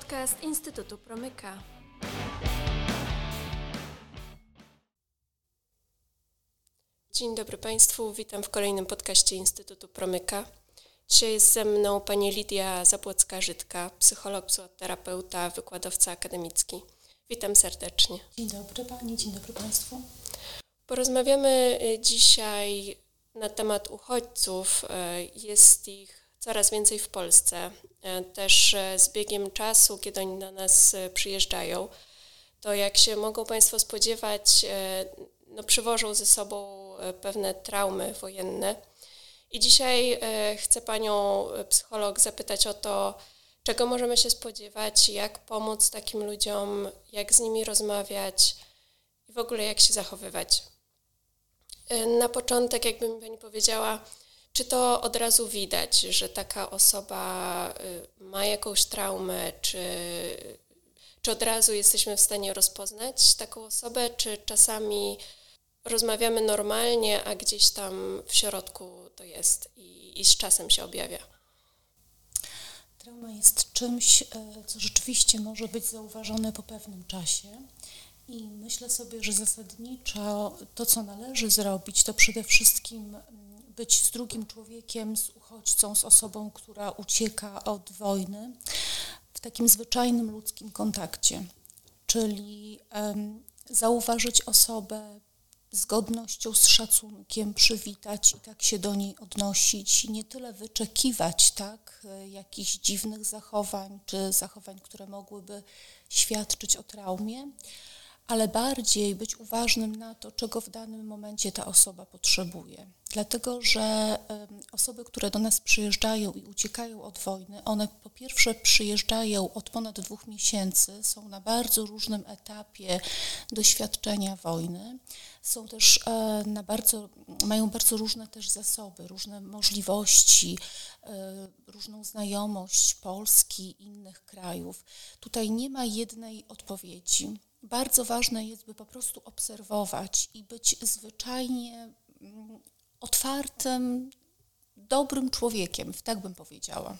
podcast Instytutu Promyka. Dzień dobry Państwu, witam w kolejnym podcaście Instytutu Promyka. Dzisiaj jest ze mną pani Lidia Zapłocka-Żydka, psycholog, psychoterapeuta, wykładowca akademicki. Witam serdecznie. Dzień dobry Pani, dzień dobry Państwu. Porozmawiamy y, dzisiaj na temat uchodźców. Y, jest ich coraz więcej w Polsce. E, też e, z biegiem czasu, kiedy oni do nas e, przyjeżdżają, to jak się mogą Państwo spodziewać, no, przywożą ze sobą pewne traumy wojenne. I dzisiaj chcę Panią psycholog zapytać o to, czego możemy się spodziewać, jak pomóc takim ludziom, jak z nimi rozmawiać i w ogóle jak się zachowywać. Na początek, jakby mi Pani powiedziała, czy to od razu widać, że taka osoba y, ma jakąś traumę, czy, czy od razu jesteśmy w stanie rozpoznać taką osobę, czy czasami rozmawiamy normalnie, a gdzieś tam w środku to jest i, i z czasem się objawia? Trauma jest czymś, e, co rzeczywiście może być zauważone po pewnym czasie. I myślę sobie, że zasadniczo to, co należy zrobić, to przede wszystkim być z drugim człowiekiem, z uchodźcą, z osobą, która ucieka od wojny, w takim zwyczajnym ludzkim kontakcie, czyli um, zauważyć osobę z godnością, z szacunkiem, przywitać i tak się do niej odnosić, nie tyle wyczekiwać tak jakichś dziwnych zachowań, czy zachowań, które mogłyby świadczyć o traumie, ale bardziej być uważnym na to, czego w danym momencie ta osoba potrzebuje. Dlatego, że osoby, które do nas przyjeżdżają i uciekają od wojny, one po pierwsze przyjeżdżają od ponad dwóch miesięcy, są na bardzo różnym etapie doświadczenia wojny, są też e, na bardzo, mają bardzo różne też zasoby, różne możliwości, e, różną znajomość Polski innych krajów. Tutaj nie ma jednej odpowiedzi bardzo ważne jest, by po prostu obserwować i być zwyczajnie mm, otwartym, dobrym człowiekiem, tak bym powiedziała.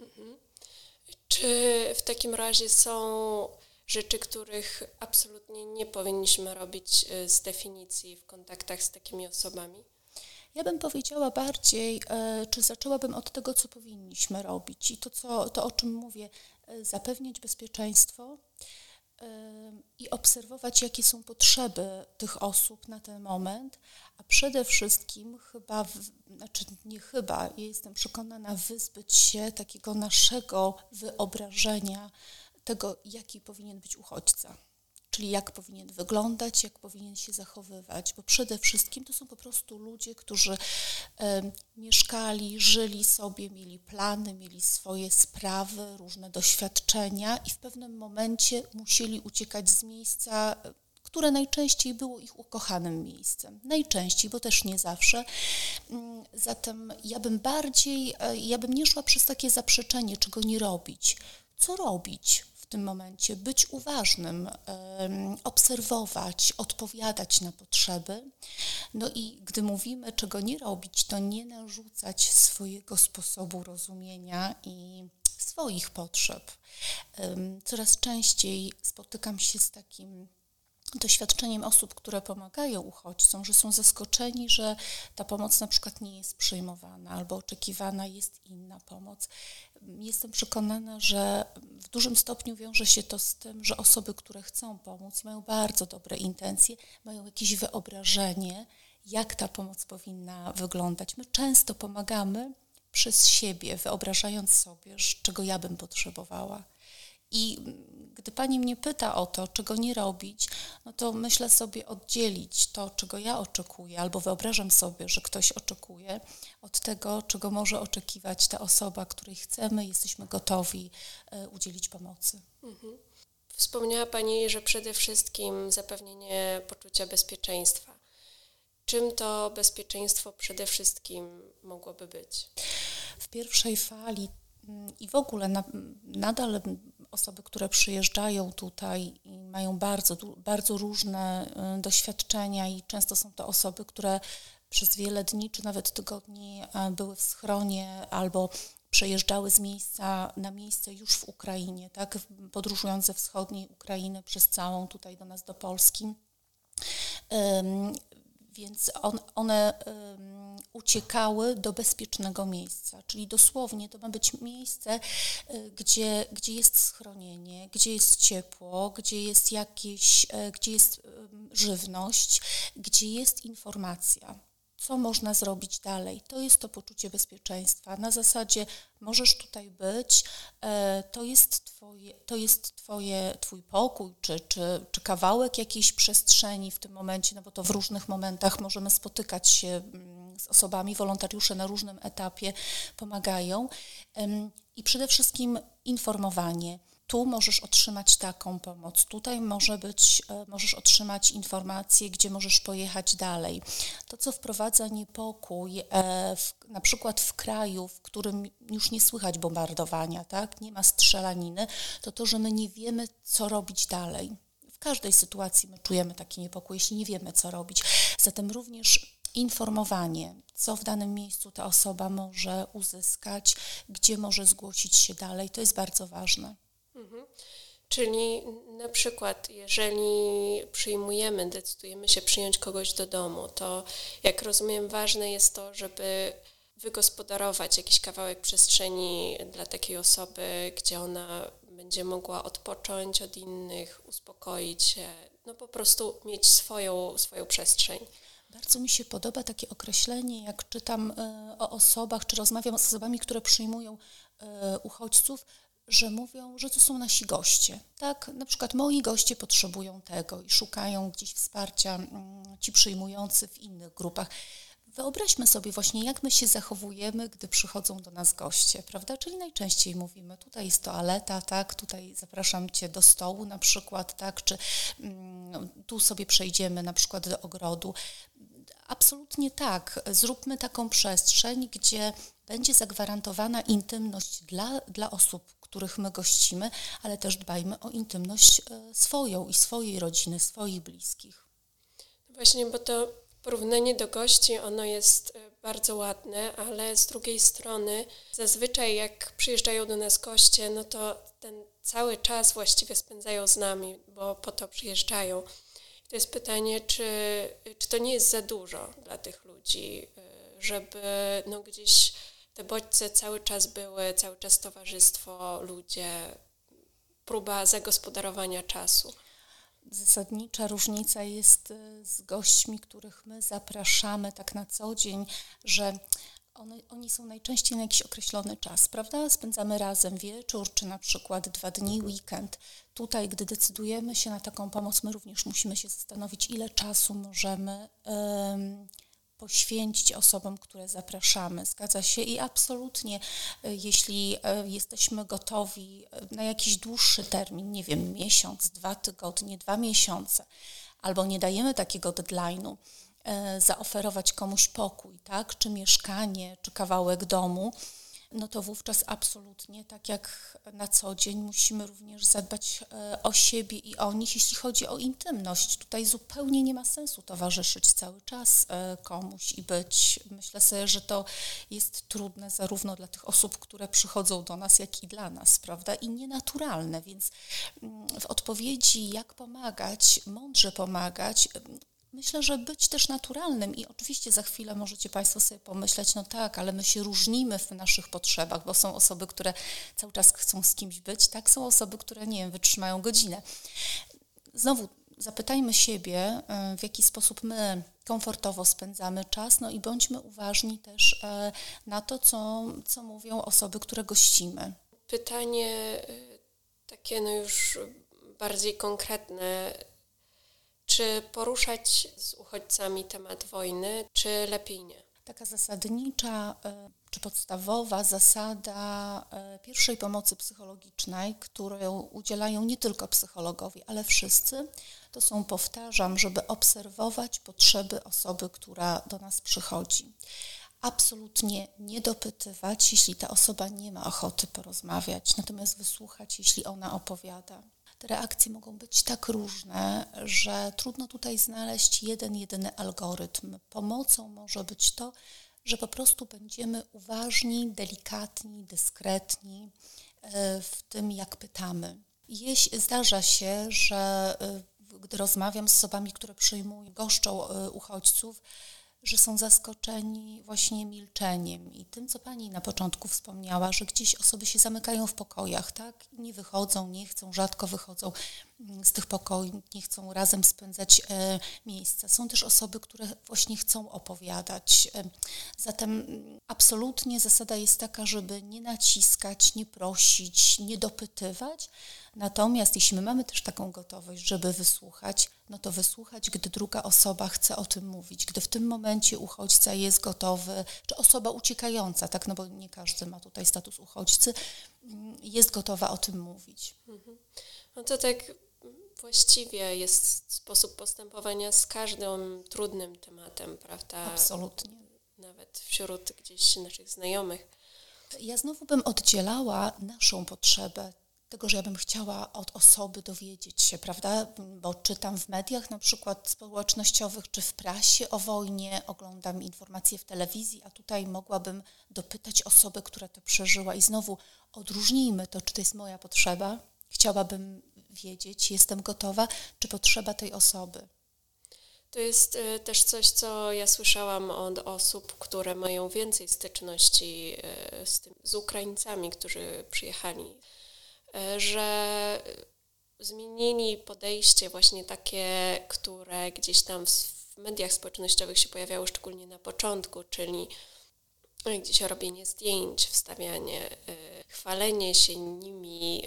Mhm. Czy w takim razie są rzeczy, których absolutnie nie powinniśmy robić y, z definicji w kontaktach z takimi osobami? Ja bym powiedziała bardziej, e, czy zaczęłabym od tego, co powinniśmy robić i to, co, to o czym mówię, e, zapewnić bezpieczeństwo, i obserwować, jakie są potrzeby tych osób na ten moment, a przede wszystkim chyba, znaczy nie chyba, jestem przekonana, wyzbyć się takiego naszego wyobrażenia tego, jaki powinien być uchodźca czyli jak powinien wyglądać, jak powinien się zachowywać, bo przede wszystkim to są po prostu ludzie, którzy e, mieszkali, żyli sobie, mieli plany, mieli swoje sprawy, różne doświadczenia i w pewnym momencie musieli uciekać z miejsca, które najczęściej było ich ukochanym miejscem. Najczęściej, bo też nie zawsze. Mm, zatem ja bym bardziej, e, ja bym nie szła przez takie zaprzeczenie, czego nie robić. Co robić? Tym momencie, być uważnym, obserwować, odpowiadać na potrzeby. No i gdy mówimy, czego nie robić, to nie narzucać swojego sposobu rozumienia i swoich potrzeb. Coraz częściej spotykam się z takim doświadczeniem osób, które pomagają uchodźcom, że są zaskoczeni, że ta pomoc na przykład nie jest przyjmowana albo oczekiwana jest inna pomoc. Jestem przekonana, że w dużym stopniu wiąże się to z tym, że osoby, które chcą pomóc, mają bardzo dobre intencje, mają jakieś wyobrażenie, jak ta pomoc powinna wyglądać. My często pomagamy przez siebie, wyobrażając sobie, czego ja bym potrzebowała. I gdy pani mnie pyta o to, czego nie robić, no to myślę sobie oddzielić to, czego ja oczekuję, albo wyobrażam sobie, że ktoś oczekuje, od tego, czego może oczekiwać ta osoba, której chcemy, jesteśmy gotowi e, udzielić pomocy. Mhm. Wspomniała Pani, że przede wszystkim zapewnienie poczucia bezpieczeństwa. Czym to bezpieczeństwo przede wszystkim mogłoby być? W pierwszej fali mm, i w ogóle na, nadal osoby, które przyjeżdżają tutaj i mają bardzo, bardzo różne y, doświadczenia i często są to osoby, które przez wiele dni czy nawet tygodni e, były w schronie albo przejeżdżały z miejsca na miejsce już w Ukrainie, tak, podróżując ze wschodniej Ukrainy przez całą tutaj do nas do Polski. Więc on, one uciekały do bezpiecznego miejsca, czyli dosłownie to ma być miejsce, y, gdzie, gdzie jest schronienie, gdzie jest ciepło, gdzie jest jakieś, y, gdzie jest żywność, gdzie jest informacja co można zrobić dalej. To jest to poczucie bezpieczeństwa. Na zasadzie możesz tutaj być, e, to jest, twoje, to jest twoje, Twój pokój, czy, czy, czy kawałek jakiejś przestrzeni w tym momencie, no bo to w różnych momentach możemy spotykać się mm, z osobami, wolontariusze na różnym etapie pomagają. I przede wszystkim informowanie tu możesz otrzymać taką pomoc, tutaj może być, e, możesz otrzymać informacje, gdzie możesz pojechać dalej. To, co wprowadza niepokój, e, w, na przykład w kraju, w którym już nie słychać bombardowania, tak, nie ma strzelaniny, to to, że my nie wiemy, co robić dalej. W każdej sytuacji my czujemy taki niepokój, jeśli nie wiemy, co robić. Zatem również informowanie, co w danym miejscu ta osoba może uzyskać, gdzie może zgłosić się dalej, to jest bardzo ważne. Mhm. Czyli na przykład, jeżeli przyjmujemy, decydujemy się przyjąć kogoś do domu, to jak rozumiem, ważne jest to, żeby wygospodarować jakiś kawałek przestrzeni dla takiej osoby, gdzie ona będzie mogła odpocząć od innych, uspokoić się, no po prostu mieć swoją, swoją przestrzeń. Bardzo mi się podoba takie określenie, jak czytam e, o osobach, czy rozmawiam z osobami, które przyjmują e, uchodźców, że mówią, że to są nasi goście. Tak, na przykład moi goście potrzebują tego i szukają gdzieś wsparcia mm, ci przyjmujący w innych grupach. Wyobraźmy sobie właśnie, jak my się zachowujemy, gdy przychodzą do nas goście, prawda? Czyli najczęściej mówimy, tutaj jest toaleta, tak, tutaj zapraszam Cię do stołu na przykład, tak, czy mm, tu sobie przejdziemy na przykład do ogrodu. Absolutnie tak. Zróbmy taką przestrzeń, gdzie będzie zagwarantowana intymność dla, dla osób, których my gościmy, ale też dbajmy o intymność e, swoją i swojej rodziny, swoich bliskich. Właśnie, bo to porównanie do gości, ono jest e, bardzo ładne, ale z drugiej strony zazwyczaj jak przyjeżdżają do nas goście, no to ten cały czas właściwie spędzają z nami, bo po to przyjeżdżają. I to jest pytanie, czy, czy to nie jest za dużo dla tych ludzi, e, żeby no gdzieś te bodźce cały czas były, cały czas towarzystwo, ludzie, próba zagospodarowania czasu. Zasadnicza różnica jest y, z gośćmi, których my zapraszamy tak na co dzień, że one, oni są najczęściej na jakiś określony czas, prawda? Spędzamy razem wieczór, czy na przykład dwa dni, weekend. Tutaj, gdy decydujemy się na taką pomoc, my również musimy się zastanowić, ile czasu możemy poświęcić osobom, które zapraszamy. Zgadza się i absolutnie, e, jeśli e, jesteśmy gotowi e, na jakiś dłuższy termin, nie wiem, miesiąc, dwa tygodnie, dwa miesiące, albo nie dajemy takiego deadline'u, zaoferować komuś pokój, tak, czy mieszkanie, czy kawałek domu, no to wówczas absolutnie, tak jak na co dzień, musimy również zadbać e, o siebie i o nich, jeśli chodzi o intymność. Tutaj zupełnie nie ma sensu towarzyszyć cały czas e, komuś i być. Myślę sobie, że to jest trudne zarówno dla tych osób, które przychodzą do nas, jak i dla nas, prawda? I nienaturalne, więc mm, w odpowiedzi, jak pomagać, mądrze pomagać, Myślę, że być też naturalnym i oczywiście za chwilę możecie Państwo sobie pomyśleć, no tak, ale my się różnimy w naszych potrzebach, bo są osoby, które cały czas chcą z kimś być, tak, są osoby, które, nie wiem, wytrzymają godzinę. Znowu zapytajmy siebie, y, w jaki sposób my komfortowo spędzamy czas, no i bądźmy uważni też y, na to, co, co mówią osoby, które gościmy. Pytanie y, takie no już bardziej konkretne czy poruszać z uchodźcami temat wojny, czy lepiej nie? Taka zasadnicza e, czy podstawowa zasada e, pierwszej pomocy psychologicznej, którą udzielają nie tylko psychologowie, ale wszyscy, to są, powtarzam, żeby obserwować potrzeby osoby, która do nas przychodzi. Absolutnie nie dopytywać, jeśli ta osoba nie ma ochoty porozmawiać, natomiast wysłuchać, jeśli ona opowiada te reakcje mogą być tak różne, że trudno tutaj znaleźć jeden, jedyny algorytm. Pomocą może być to, że po prostu będziemy uważni, delikatni, dyskretni e, w tym, jak pytamy. Jeśli zdarza się, że e, gdy rozmawiam z osobami, które przyjmują, goszczą e, uchodźców, że są zaskoczeni właśnie milczeniem i tym, co Pani na początku wspomniała, że gdzieś osoby się zamykają w pokojach, tak? Nie wychodzą, nie chcą, rzadko wychodzą mm, z tych pokoi, nie chcą razem spędzać e, miejsca. Są też osoby, które właśnie chcą opowiadać. E, zatem mm, absolutnie zasada jest taka, żeby nie naciskać, nie prosić, nie dopytywać, Natomiast jeśli my mamy też taką gotowość, żeby wysłuchać, no to wysłuchać, gdy druga osoba chce o tym mówić, gdy w tym momencie uchodźca jest gotowy, czy osoba uciekająca, tak, no bo nie każdy ma tutaj status uchodźcy, jest gotowa o tym mówić. Mhm. No to tak właściwie jest sposób postępowania z każdym trudnym tematem, prawda? Absolutnie. Nawet wśród gdzieś naszych znajomych. Ja znowu bym oddzielała naszą potrzebę tego, że ja bym chciała od osoby dowiedzieć się, prawda? Bo czytam w mediach na przykład społecznościowych czy w prasie o wojnie, oglądam informacje w telewizji, a tutaj mogłabym dopytać osobę, która to przeżyła. I znowu odróżnijmy to, czy to jest moja potrzeba, chciałabym wiedzieć, jestem gotowa, czy potrzeba tej osoby. To jest y, też coś, co ja słyszałam od osób, które mają więcej styczności y, z, tym, z Ukraińcami, którzy przyjechali E, że zmienili podejście właśnie takie, które gdzieś tam w mediach społecznościowych się pojawiało szczególnie na początku, czyli gdzieś robienie zdjęć, wstawianie, e, chwalenie się nimi.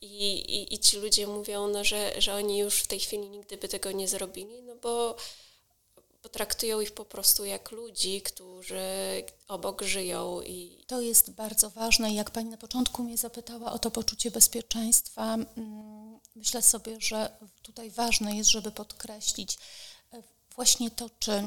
I, i, i ci ludzie mówią, no, że, że oni już w tej chwili nigdy by tego nie zrobili, no bo traktują ich po prostu jak ludzi, którzy obok żyją. I... To jest bardzo ważne. Jak Pani na początku mnie zapytała o to poczucie bezpieczeństwa, mm, myślę sobie, że tutaj ważne jest, żeby podkreślić e, właśnie to, czy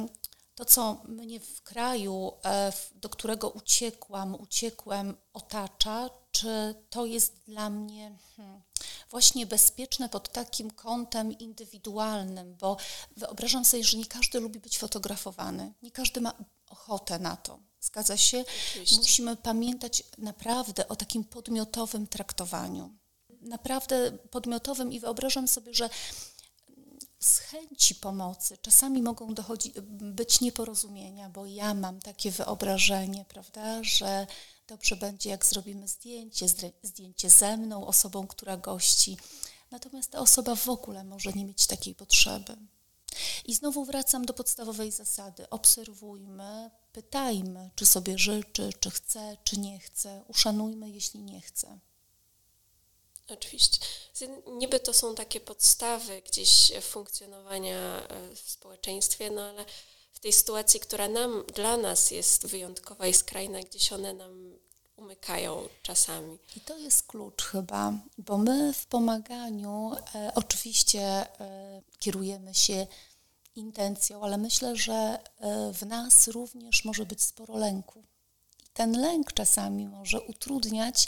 to, co mnie w kraju, e, do którego uciekłam, uciekłem, otacza, czy to jest dla mnie hmm, właśnie bezpieczne pod takim kątem indywidualnym, bo wyobrażam sobie, że nie każdy lubi być fotografowany, nie każdy ma ochotę na to. Zgadza się? Oczywiście. Musimy pamiętać naprawdę o takim podmiotowym traktowaniu. Naprawdę podmiotowym i wyobrażam sobie, że z chęci pomocy czasami mogą dochodzić, być nieporozumienia, bo ja mam takie wyobrażenie, prawda, że dobrze będzie, jak zrobimy zdjęcie, zdjęcie ze mną, osobą, która gości. Natomiast ta osoba w ogóle może nie mieć takiej potrzeby. I znowu wracam do podstawowej zasady. Obserwujmy, pytajmy, czy sobie życzy, czy chce, czy nie chce. Uszanujmy, jeśli nie chce. Oczywiście. Niby to są takie podstawy gdzieś funkcjonowania e, w społeczeństwie, no ale w tej sytuacji, która nam, dla nas jest wyjątkowa i skrajna, gdzieś one nam umykają czasami. I to jest klucz chyba, bo my w pomaganiu e, oczywiście e, kierujemy się intencją, ale myślę, że e, w nas również może być sporo lęku. I ten lęk czasami może utrudniać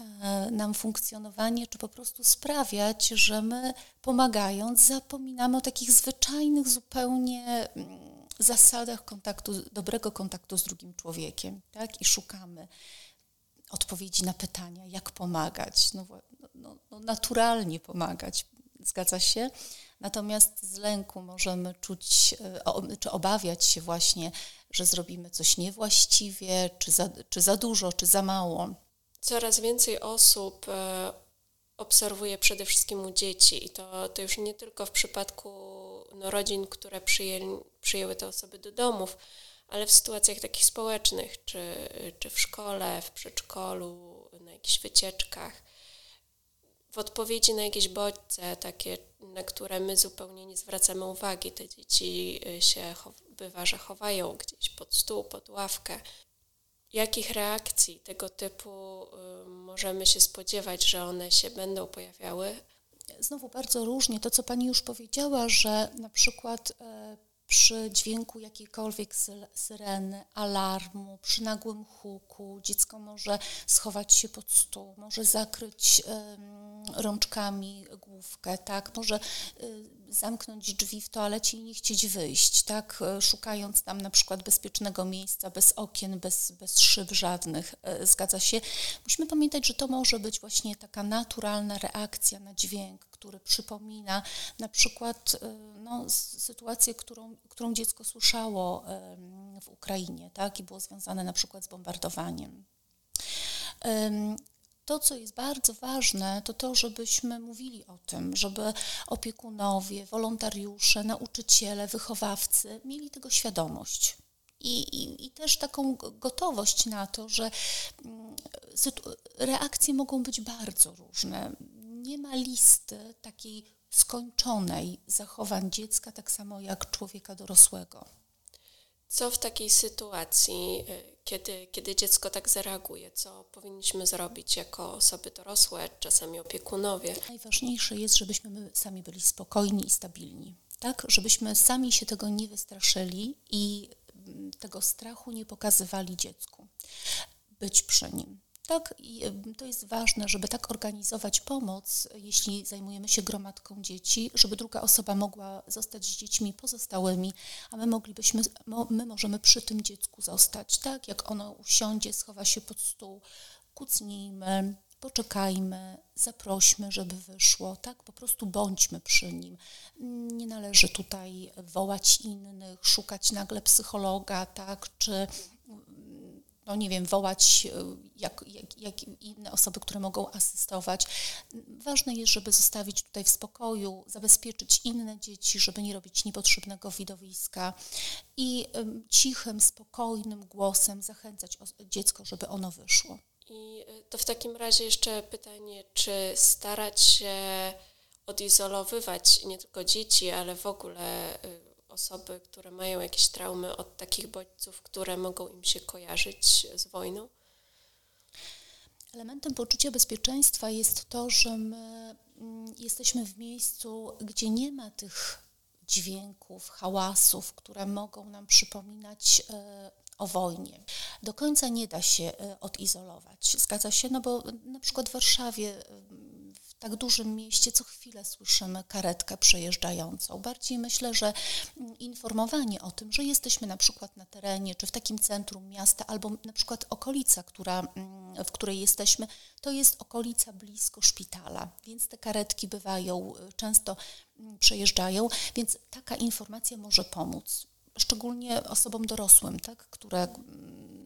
e, nam funkcjonowanie, czy po prostu sprawiać, że my pomagając zapominamy o takich zwyczajnych zupełnie mm, zasadach kontaktu, dobrego kontaktu z drugim człowiekiem, tak? I szukamy odpowiedzi na pytania, jak pomagać. No, no, no, naturalnie pomagać, zgadza się? Natomiast z lęku możemy czuć, e, czy obawiać się właśnie, że zrobimy coś niewłaściwie, czy za, czy za dużo, czy za mało. Coraz więcej osób e, obserwuje przede wszystkim u dzieci i to, to już nie tylko w przypadku no, rodzin, które przyjęli, przyjęły te osoby do domów, ale w sytuacjach takich społecznych, czy, czy w szkole, w przedszkolu, na jakichś wycieczkach, w odpowiedzi na jakieś bodźce, takie, na które my zupełnie nie zwracamy uwagi, te dzieci y, się bywa, że chowają gdzieś pod stół, pod ławkę. Jakich reakcji tego typu y, możemy się spodziewać, że one się będą pojawiały? Znowu bardzo różnie. To, co Pani już powiedziała, że na przykład e, przy dźwięku jakiejkolwiek syreny, alarmu, przy nagłym huku, dziecko może schować się pod stół, może zakryć rączkami główkę, tak, może y, zamknąć drzwi w toalecie i nie chcieć wyjść, tak? E, szukając tam na przykład bezpiecznego miejsca, bez okien, bez, bez szyb żadnych. E, zgadza się? Musimy pamiętać, że to może być właśnie taka naturalna reakcja na dźwięk, który przypomina na przykład e, no, sytuację, którą, którą dziecko słyszało w Ukrainie, tak? I było związane na przykład z bombardowaniem. To, co jest bardzo ważne, to to, żebyśmy mówili o tym, żeby opiekunowie, wolontariusze, nauczyciele, wychowawcy mieli tego świadomość. I, i, i też taką gotowość na to, że mm, reakcje mogą być bardzo różne. Nie ma listy takiej skończonej zachowań dziecka, tak samo jak człowieka dorosłego. Co w takiej sytuacji, y, kiedy, kiedy dziecko tak zareaguje? Co powinniśmy zrobić jako osoby dorosłe, czasami opiekunowie? Najważniejsze jest, żebyśmy my sami byli spokojni i stabilni. Tak, żebyśmy sami się tego nie wystraszyli i mm, tego strachu nie pokazywali dziecku. Być przy nim. Tak, to jest ważne, żeby tak organizować pomoc, jeśli zajmujemy się gromadką dzieci, żeby druga osoba mogła zostać z dziećmi pozostałymi, a my moglibyśmy, my możemy przy tym dziecku zostać, tak? Jak ono usiądzie, schowa się pod stół, kucnijmy, poczekajmy, zaprośmy, żeby wyszło, tak? Po prostu bądźmy przy nim. Nie należy tutaj wołać innych, szukać nagle psychologa, tak? Czy no nie wiem, wołać e, jak, jak, jak, inne osoby, które mogą asystować. Ważne jest, żeby zostawić tutaj w spokoju, zabezpieczyć inne dzieci, żeby nie robić niepotrzebnego widowiska i cichym, spokojnym głosem zachęcać dziecko, żeby ono wyszło. I e, to w takim razie jeszcze pytanie, czy starać się odizolowywać nie tylko dzieci, ale w ogóle e, osoby, które mają jakieś traumy od takich bodźców, które mogą im się kojarzyć z wojną? Elementem poczucia bezpieczeństwa jest to, że my mm, jesteśmy w miejscu, gdzie nie ma tych dźwięków, hałasów, które mogą nam przypominać e, o wojnie. Do końca nie da się e, odizolować. Zgadza się? No bo na przykład w Warszawie tak dużym mieście co chwilę słyszymy karetkę przejeżdżającą. Bardziej myślę, że mm, informowanie o tym, że jesteśmy na przykład na terenie, czy w takim centrum miasta, albo na przykład okolica, która, mm, w której jesteśmy, to jest okolica blisko szpitala, więc te karetki bywają, y, często mm, przejeżdżają, więc taka informacja może pomóc szczególnie osobom dorosłym, tak, które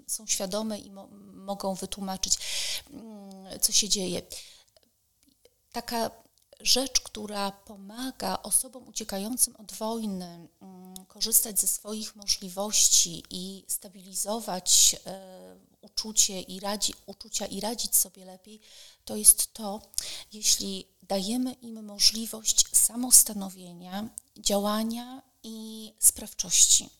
są świadome i mo mogą wytłumaczyć, co się dzieje taka rzecz, która pomaga osobom uciekającym od wojny mm, korzystać ze swoich możliwości i stabilizować e, uczucie i radzi, uczucia i radzić sobie lepiej, to jest to, jeśli dajemy im możliwość samostanowienia, działania i sprawczości.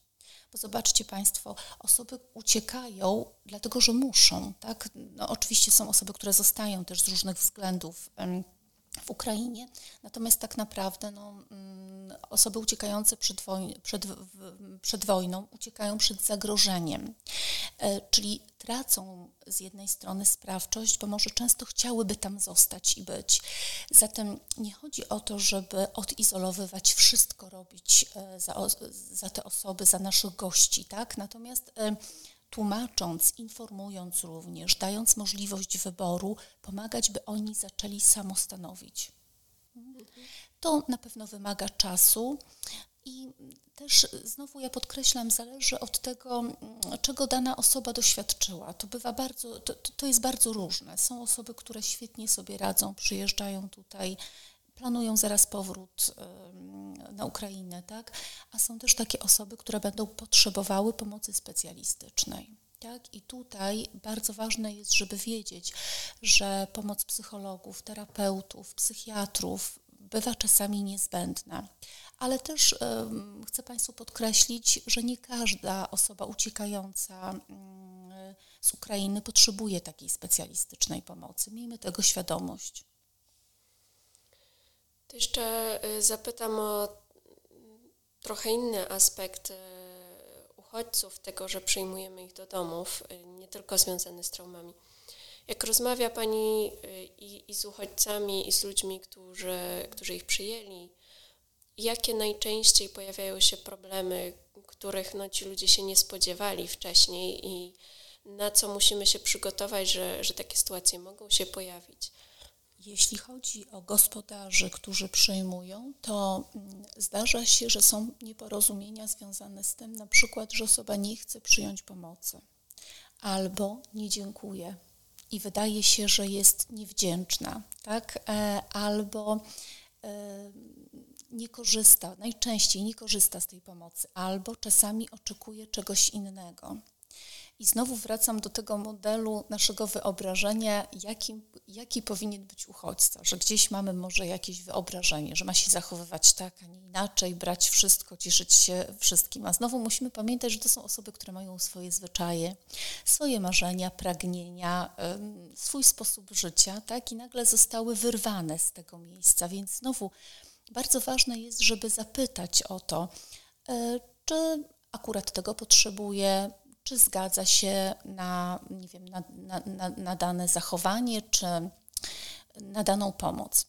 Bo zobaczcie Państwo, osoby uciekają dlatego, że muszą. Tak? No, oczywiście są osoby, które zostają też z różnych względów w Ukrainie. Natomiast tak naprawdę no, mm, osoby uciekające przed, woj przed, przed wojną uciekają przed zagrożeniem, e, czyli tracą z jednej strony sprawczość, bo może często chciałyby tam zostać i być. Zatem nie chodzi o to, żeby odizolowywać, wszystko robić e, za, za te osoby, za naszych gości, tak? Natomiast e, tłumacząc, informując również, dając możliwość wyboru, pomagać, by oni zaczęli samostanowić. To na pewno wymaga czasu i też znowu ja podkreślam, zależy od tego, czego dana osoba doświadczyła. To bywa bardzo, to, to jest bardzo różne. Są osoby, które świetnie sobie radzą, przyjeżdżają tutaj planują zaraz powrót na Ukrainę, tak? A są też takie osoby, które będą potrzebowały pomocy specjalistycznej. Tak? I tutaj bardzo ważne jest, żeby wiedzieć, że pomoc psychologów, terapeutów, psychiatrów bywa czasami niezbędna. Ale też um, chcę Państwu podkreślić, że nie każda osoba uciekająca um, z Ukrainy potrzebuje takiej specjalistycznej pomocy. Miejmy tego świadomość. To jeszcze y, zapytam o trochę inny aspekt y, uchodźców, tego, że przyjmujemy ich do domów, y, nie tylko związany z traumami. Jak rozmawia Pani i, i z uchodźcami, i z ludźmi, którzy, którzy ich przyjęli, jakie najczęściej pojawiają się problemy, których no, ci ludzie się nie spodziewali wcześniej i na co musimy się przygotować, że, że takie sytuacje mogą się pojawić. Jeśli chodzi o gospodarzy, którzy przyjmują, to mm, zdarza się, że są nieporozumienia związane z tym, na przykład, że osoba nie chce przyjąć pomocy albo nie dziękuje i wydaje się, że jest niewdzięczna, tak? E, albo e, nie korzysta, najczęściej nie korzysta z tej pomocy, albo czasami oczekuje czegoś innego. I znowu wracam do tego modelu naszego wyobrażenia, jaki, powinien być uchodźca, że gdzieś mamy może jakieś wyobrażenie, że ma się zachowywać tak, a nie inaczej, brać wszystko, cieszyć się wszystkim. A znowu musimy pamiętać, że to są osoby, które mają swoje zwyczaje, swoje marzenia, pragnienia, swój sposób życia, tak, i nagle zostały wyrwane z tego miejsca. Więc znowu bardzo ważne jest, żeby zapytać o to, e, czy akurat tego potrzebuje, czy zgadza się na, nie wiem, na, na, na, na dane zachowanie, czy na daną pomoc.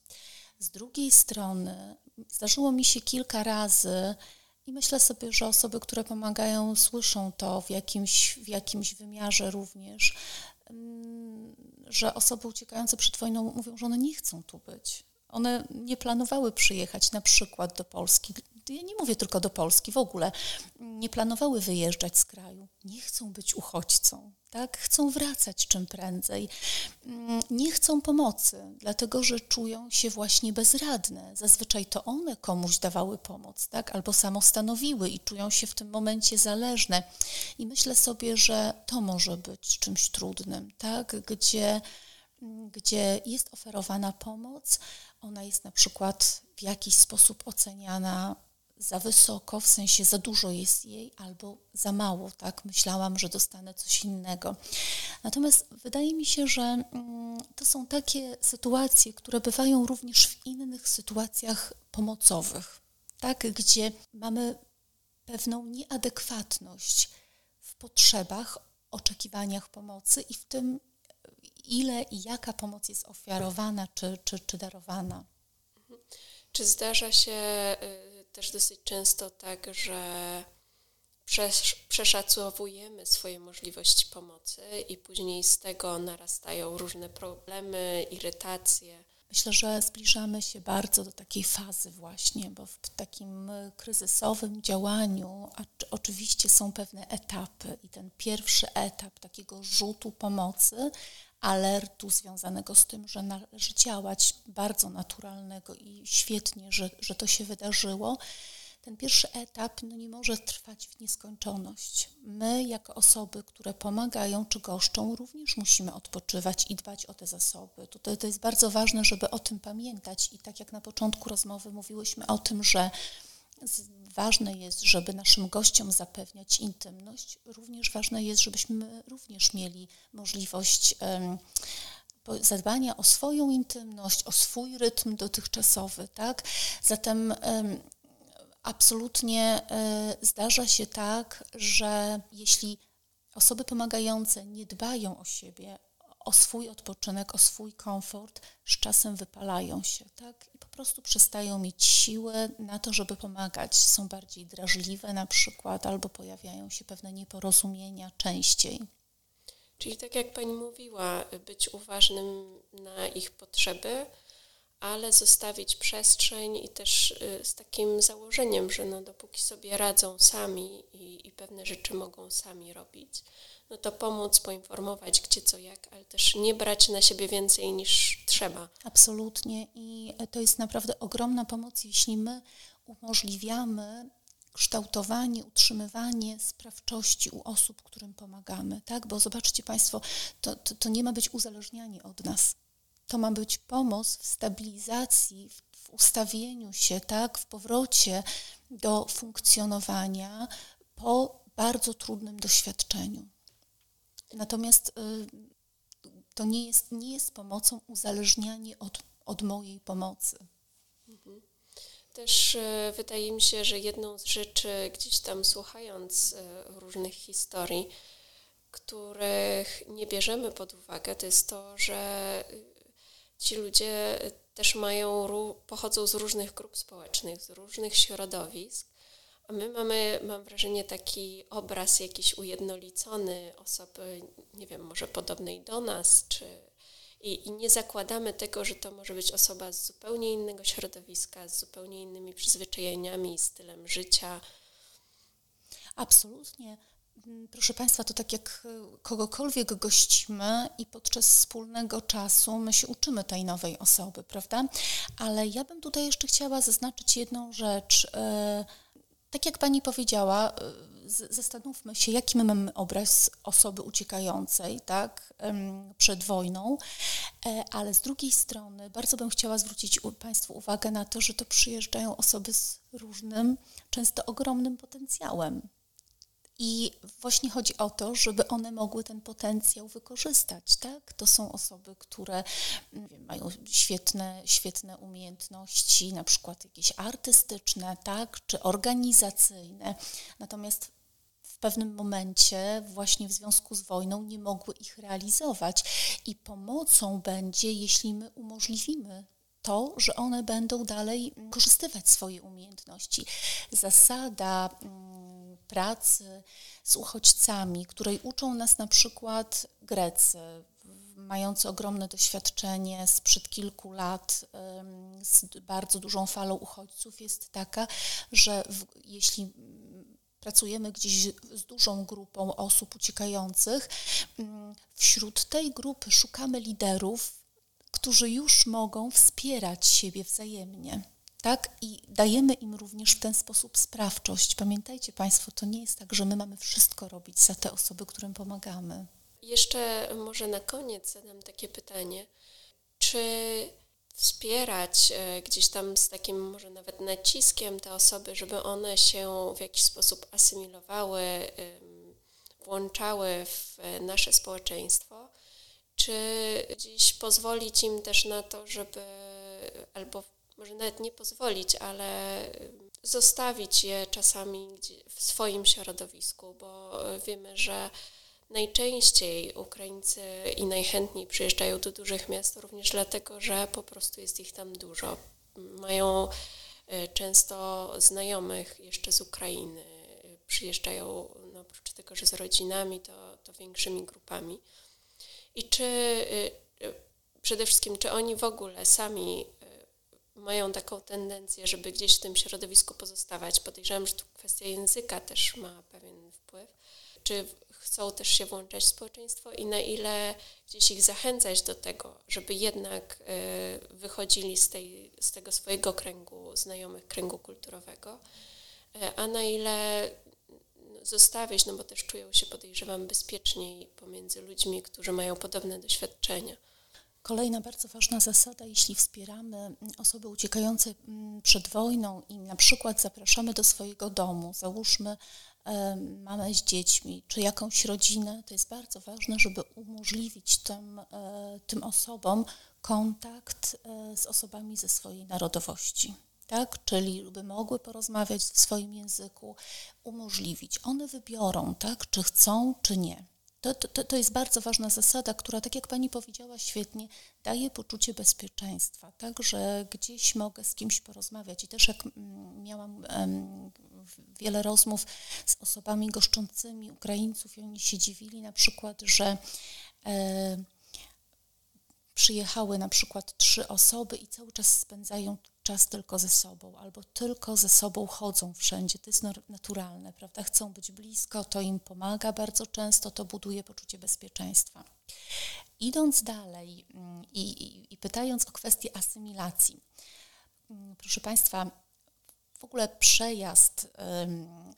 Z drugiej strony zdarzyło mi się kilka razy i myślę sobie, że osoby, które pomagają, słyszą to w jakimś, w jakimś wymiarze również, mm, że osoby uciekające przed wojną mówią, że one nie chcą tu być. One nie planowały przyjechać na przykład do Polski ja nie mówię tylko do Polski, w ogóle nie planowały wyjeżdżać z kraju, nie chcą być uchodźcą, tak? Chcą wracać czym prędzej. Mm, nie chcą pomocy, dlatego że czują się właśnie bezradne. Zazwyczaj to one komuś dawały pomoc, tak? Albo samo stanowiły i czują się w tym momencie zależne. I myślę sobie, że to może być czymś trudnym, tak? Gdzie gdzie jest oferowana pomoc, ona jest na przykład w jakiś sposób oceniana za wysoko, w sensie za dużo jest jej, albo za mało, tak? Myślałam, że dostanę coś innego. Natomiast wydaje mi się, że mm, to są takie sytuacje, które bywają również w innych sytuacjach pomocowych, tak? Gdzie mamy pewną nieadekwatność w potrzebach, oczekiwaniach pomocy i w tym, ile i jaka pomoc jest ofiarowana czy, czy, czy darowana. Czy zdarza się y, też dosyć często tak, że przeszacowujemy swoje możliwości pomocy i później z tego narastają różne problemy, irytacje. Myślę, że zbliżamy się bardzo do takiej fazy właśnie, bo w takim kryzysowym działaniu oczywiście są pewne etapy i ten pierwszy etap takiego rzutu pomocy, alertu związanego z tym, że należy działać, bardzo naturalnego i świetnie, że, że to się wydarzyło. Ten pierwszy etap no, nie może trwać w nieskończoność. My, jako osoby, które pomagają czy goszczą, również musimy odpoczywać i dbać o te zasoby. Tutaj to jest bardzo ważne, żeby o tym pamiętać. I tak jak na początku rozmowy mówiłyśmy o tym, że ważne jest, żeby naszym gościom zapewniać intymność, również ważne jest, żebyśmy również mieli możliwość zadbania o swoją intymność, o swój rytm dotychczasowy, tak? Zatem absolutnie y, zdarza się tak, że jeśli osoby pomagające nie dbają o siebie, o swój odpoczynek, o swój komfort, z czasem wypalają się, tak? I po prostu przestają mieć siłę na to, żeby pomagać. Są bardziej drażliwe na przykład, albo pojawiają się pewne nieporozumienia częściej. Czyli tak jak Pani mówiła, być uważnym na ich potrzeby, ale zostawić przestrzeń i też y, z takim założeniem, że no dopóki sobie radzą sami i, i pewne rzeczy mogą sami robić, no to pomóc, poinformować gdzie, co, jak, ale też nie brać na siebie więcej niż trzeba. Absolutnie i to jest naprawdę ogromna pomoc, jeśli my umożliwiamy kształtowanie, utrzymywanie sprawczości u osób, którym pomagamy, tak? Bo zobaczcie Państwo, to, to, to nie ma być uzależnianie od nas. To ma być pomoc w stabilizacji, w, ustawieniu się, tak? W powrocie do funkcjonowania po bardzo trudnym doświadczeniu. Natomiast y, to nie jest, nie jest pomocą uzależnianie od, od mojej pomocy. Mhm. Też y, wydaje mi się, że jedną z rzeczy, gdzieś tam słuchając y, różnych historii, których nie bierzemy pod uwagę, to jest to, że ci ludzie też mają, pochodzą z różnych grup społecznych, z różnych środowisk. A my mamy, mam wrażenie, taki obraz jakiś ujednolicony osoby, nie wiem, może podobnej do nas, czy i, I, nie zakładamy tego, że to może być osoba z zupełnie innego środowiska, z zupełnie innymi przyzwyczajeniami, stylem życia. Absolutnie. Mm, proszę Państwa, to tak jak e, kogokolwiek gościmy i podczas wspólnego czasu my się uczymy tej nowej osoby, prawda? Ale ja bym tutaj jeszcze chciała zaznaczyć jedną rzecz. E, tak jak Pani powiedziała, e, zastanówmy się, jaki my mamy obraz osoby uciekającej, tak, przed wojną, ale z drugiej strony bardzo bym chciała zwrócić Państwu uwagę na to, że to przyjeżdżają osoby z różnym, często ogromnym potencjałem, i właśnie chodzi o to, żeby one mogły ten potencjał wykorzystać. Tak? To są osoby, które wiem, mają świetne, świetne umiejętności, na przykład jakieś artystyczne, tak? czy organizacyjne. Natomiast w pewnym momencie, właśnie w związku z wojną, nie mogły ich realizować. I pomocą będzie, jeśli my umożliwimy to, że one będą dalej korzystywać swoje umiejętności. Zasada mm, pracy z uchodźcami, której uczą nas na przykład Grecy, mający ogromne doświadczenie sprzed kilku lat z bardzo dużą falą uchodźców, jest taka, że w, jeśli pracujemy gdzieś z dużą grupą osób uciekających, wśród tej grupy szukamy liderów, którzy już mogą wspierać siebie wzajemnie. Tak? I dajemy im również w ten sposób sprawczość. Pamiętajcie Państwo, to nie jest tak, że my mamy wszystko robić za te osoby, którym pomagamy. Jeszcze może na koniec zadam takie pytanie. Czy wspierać e, gdzieś tam z takim może nawet naciskiem te osoby, żeby one się w jakiś sposób asymilowały, włączały w nasze społeczeństwo? Czy gdzieś pozwolić im też na to, żeby albo może nawet nie pozwolić, ale zostawić je czasami w swoim środowisku, bo wiemy, że najczęściej Ukraińcy i najchętniej przyjeżdżają do dużych miast również dlatego, że po prostu jest ich tam dużo. Mają e, często znajomych jeszcze z Ukrainy, przyjeżdżają no, oprócz tego, że z rodzinami, to, to większymi grupami. I czy y, y, przede wszystkim, czy oni w ogóle sami y, mają taką tendencję, żeby gdzieś w tym środowisku pozostawać? Podejrzewam, że tu kwestia języka też ma pewien wpływ. Czy chcą też się włączać w społeczeństwo i na ile gdzieś ich zachęcać do tego, żeby jednak wychodzili z, tej, z tego swojego kręgu znajomych, kręgu kulturowego, a na ile zostawić, no bo też czują się, podejrzewam, bezpieczniej pomiędzy ludźmi, którzy mają podobne doświadczenia. Kolejna bardzo ważna zasada, jeśli wspieramy osoby uciekające mm, przed wojną i na przykład zapraszamy do swojego domu, załóżmy mamę z dziećmi, czy jakąś rodzinę, to jest bardzo ważne, żeby umożliwić tym, e, tym osobom kontakt e, z osobami ze swojej narodowości tak? Czyli by mogły porozmawiać w swoim języku, umożliwić. One wybiorą, tak? Czy chcą, czy nie. To, to, to jest bardzo ważna zasada, która, tak jak Pani powiedziała świetnie, daje poczucie bezpieczeństwa, tak, że gdzieś mogę z kimś porozmawiać. I też jak mm, miałam um, wiele rozmów z osobami goszczącymi Ukraińców i oni się dziwili na przykład, że e, przyjechały na przykład trzy osoby i cały czas spędzają czas tylko ze sobą, albo tylko ze sobą chodzą wszędzie. To jest naturalne, prawda? Chcą być blisko, to im pomaga bardzo często, to buduje poczucie bezpieczeństwa. Idąc dalej mm, i, i, i pytając o kwestię asymilacji, mm, proszę Państwa, w ogóle przejazd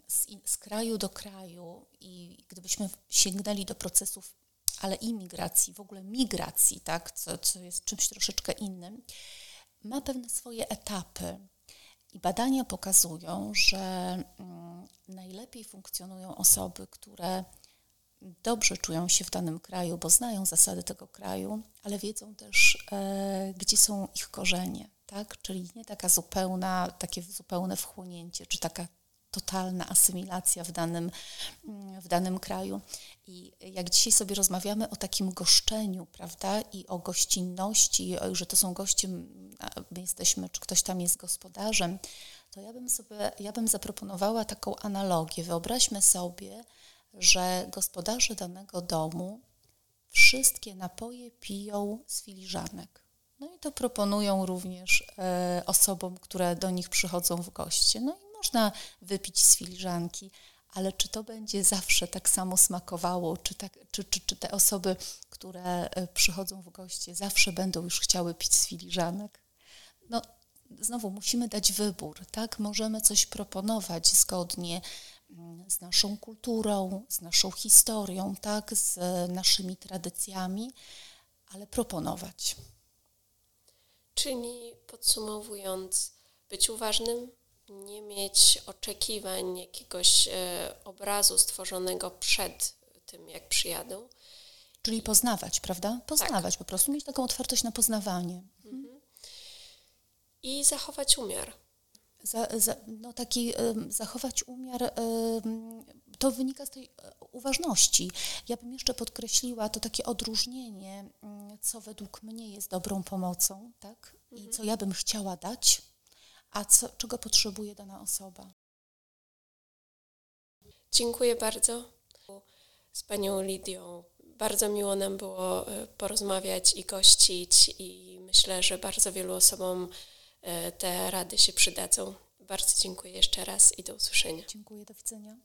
z, z kraju do kraju i gdybyśmy sięgnęli do procesów ale imigracji, w ogóle migracji, tak, co, co jest czymś troszeczkę innym, ma pewne swoje etapy. I badania pokazują, że mm, najlepiej funkcjonują osoby, które dobrze czują się w danym kraju, bo znają zasady tego kraju, ale wiedzą też, e, gdzie są ich korzenie, tak? Czyli nie taka zupełna, takie zupełne wchłonięcie, czy taka totalna asymilacja w danym, mm, w danym kraju. I jak dzisiaj sobie rozmawiamy o takim goszczeniu, prawda, i o gościnności, że to są goście, my jesteśmy, czy ktoś tam jest gospodarzem, to ja bym sobie, ja bym zaproponowała taką analogię. Wyobraźmy sobie, że gospodarze danego domu wszystkie napoje piją z filiżanek. No i to proponują również e, osobom, które do nich przychodzą w goście. No i można wypić z filiżanki, ale czy to będzie zawsze tak samo smakowało, czy, tak, czy, czy, czy te osoby, które e, przychodzą w goście, zawsze będą już chciały pić z filiżanek? No, znowu musimy dać wybór, tak? Możemy coś proponować zgodnie mm, z naszą kulturą, z naszą historią, tak? Z naszymi tradycjami, ale proponować. Czyli podsumowując, być uważnym, nie mieć oczekiwań jakiegoś e, obrazu stworzonego przed tym, jak przyjadą. Czyli poznawać, prawda? Poznawać tak. po prostu, mieć taką otwartość na poznawanie. Mhm. I zachować umiar. Za, za, no taki um, zachować umiar, um, to wynika z tej e, uważności. Ja bym jeszcze podkreśliła to takie odróżnienie, um, co według mnie jest dobrą pomocą, tak? Mhm. I co ja bym chciała dać, a co, czego potrzebuje dana osoba. Dziękuję bardzo z Panią Lidią. Bardzo miło nam było e, porozmawiać i gościć i myślę, że bardzo wielu osobom e, te rady się przydadzą. Bardzo dziękuję jeszcze raz i do usłyszenia. Dziękuję, do widzenia.